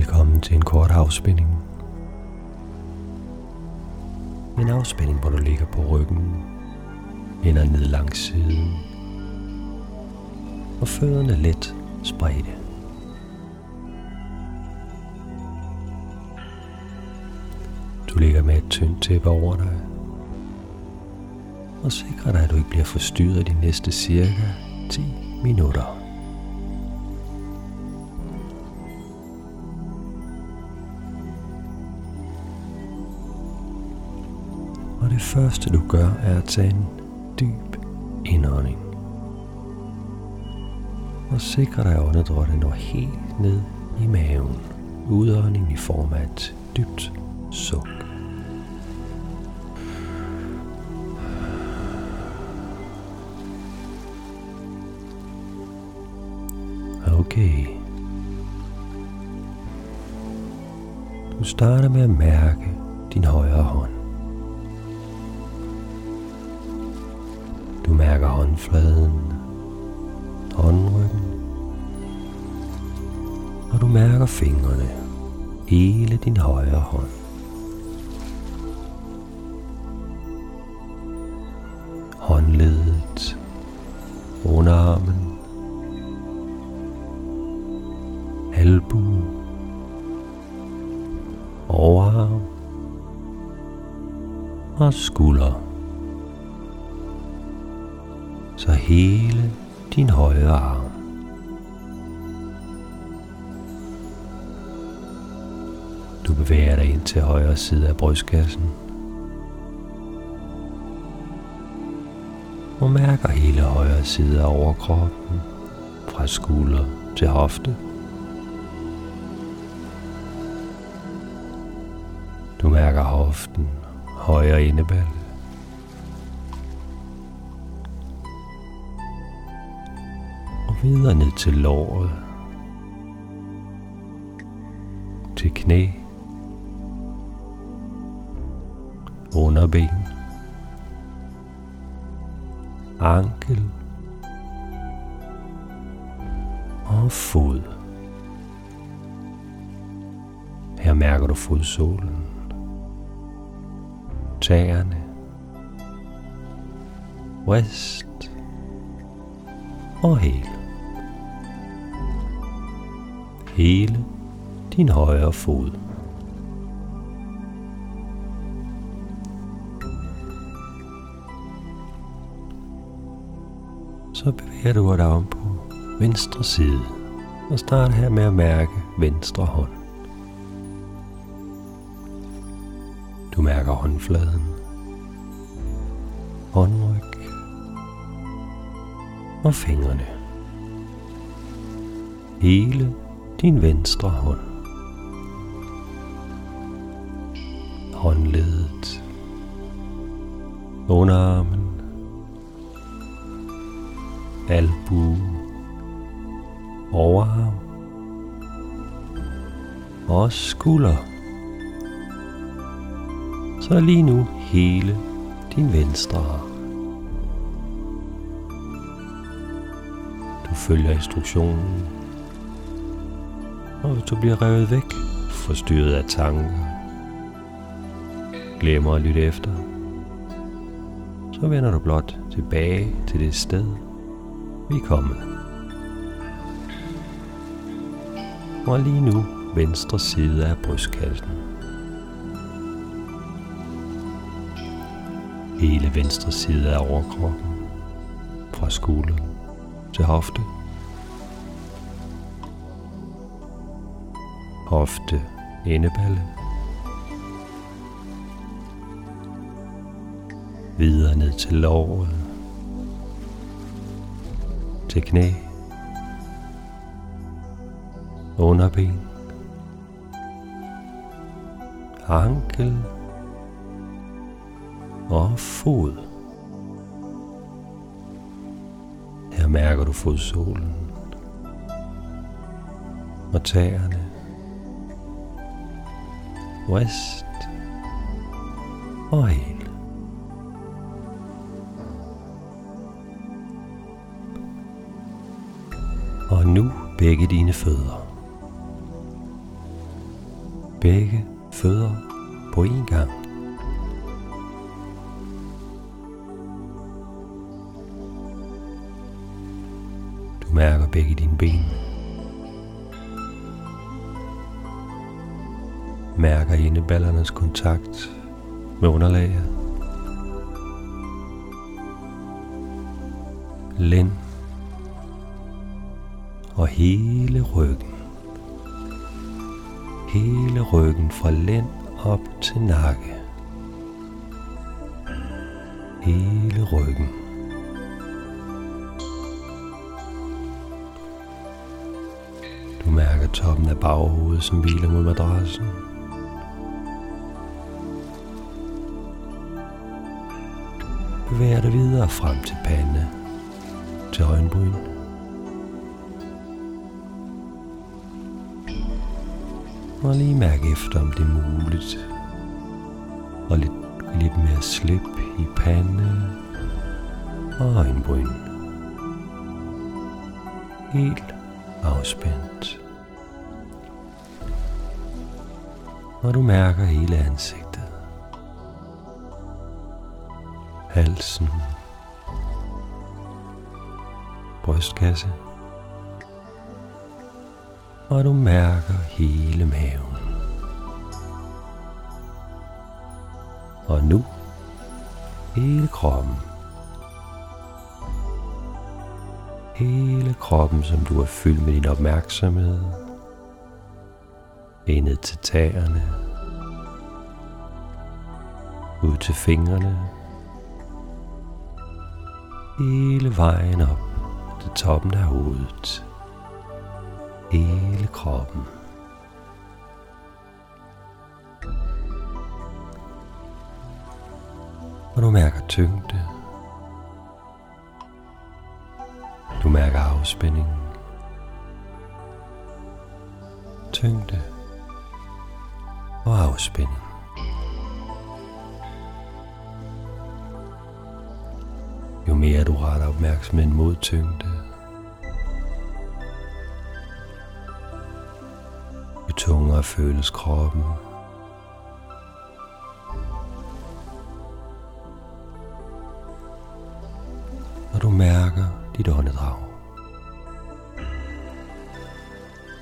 Velkommen til en kort afspænding. En afspænding, hvor du ligger på ryggen, hænder ned langs siden, og fødderne let spredte. Du ligger med et tyndt tæppe over dig, og sikrer dig, at du ikke bliver forstyrret de næste cirka 10 minutter. Og det første du gør er at tage en dyb indånding. Og sikre dig, at åndedrættet når helt ned i maven. Udånding i form af et dybt suk. Okay. Du starter med at mærke din højre hånd. Mærker håndfladen, håndryggen, og du mærker fingrene, hele din højre hånd. Håndledet, underarmen, albuen, overarm og skulder. Så hele din højre arm. Du bevæger dig ind til højre side af brystkassen. Og mærker hele højre side af overkroppen, fra skulder til hofte. Du mærker hoften, højre indeballe. Videre ned til låret. Til knæ. Underben. Ankel. Og fod. Her mærker du fodsålen tæerne, wrist og hæl. Hele din højre fod. Så bevæger du dig om på venstre side og start her med at mærke venstre hånd. Du mærker håndfladen, håndryg og fingrene. Hele din venstre hånd. Håndledet. Underarmen. Albu. Overarm. Og skulder så lige nu hele din venstre arm. Du følger instruktionen. Og du bliver revet væk, forstyrret af tanker, glemmer at lytte efter, så vender du blot tilbage til det sted, vi er kommet. Og lige nu venstre side af brystkassen. hele venstre side af overkroppen, fra skulder til hofte. Hofte, endeballe. Videre ned til låret, til knæ, underben, ankel, og fod. Her mærker du fodsålen og tæerne, wrist og hel. Og nu begge dine fødder. begge fødder på en gang. Du mærker begge dine ben. Mærker indeballernes kontakt med underlaget. Lænd og hele ryggen. Hele ryggen fra lænd op til nakke. Hele ryggen. Du mærker toppen af baghovedet, som hviler mod madrassen. Bevæger dig videre frem til pande, til øjenbryn. Og lige mærke efter, om det er muligt. Og lidt, lidt mere slip i pande og øjenbryn. Helt afspændt. Og du mærker hele ansigtet. Halsen. Brystkasse. Og du mærker hele maven. Og nu hele kroppen. Hele kroppen, som du er fyldt med din opmærksomhed. Indet til tæerne. Ud til fingrene. Hele vejen op til toppen af hovedet. Hele kroppen. Og du mærker tyngde. Du mærker afspænding. Tyngde og afspænding. Mere du retter opmærksomheden mod tyngde, jo tungere føles kroppen. Når du mærker dit åndedrag.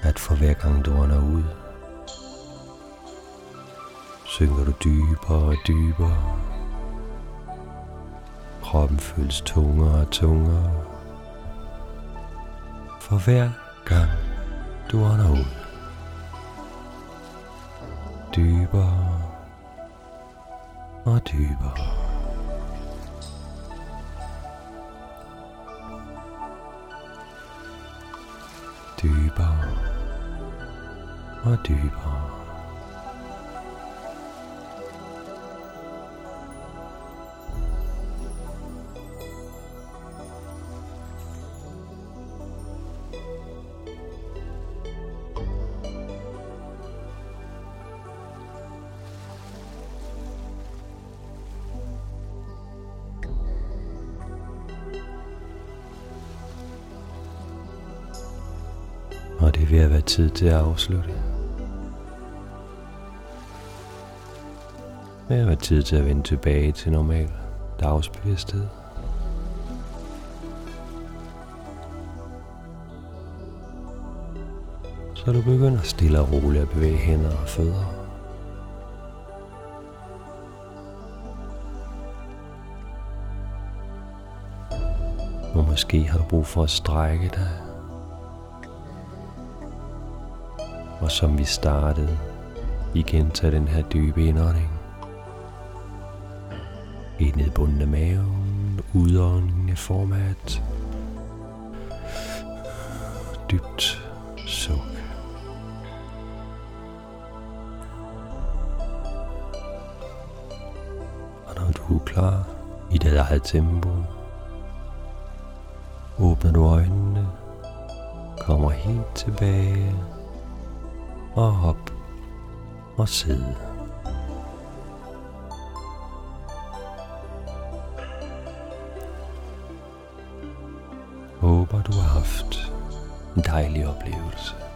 At for hver gang du ånder ud, synker du dybere og dybere. Kroppen føles tungere og tungere. For hver gang du ånder ud. Dybere og dybere. Dybere og dybere. Ved at være tid til at afslutte. Ved at være tid til at vende tilbage til normal dagsbevidsthed. Så du begynder stille og roligt at bevæge hænder og fødder. Og måske har du brug for at strække dig. Og som vi startede, igen tag den her dybe indånding. Helt ned i bunden af maven, udånding i af dybt suk. Og når du er klar i dit eget tempo, åbner du øjnene, kommer helt tilbage og hop og sidde. Håber du har haft en dejlig oplevelse.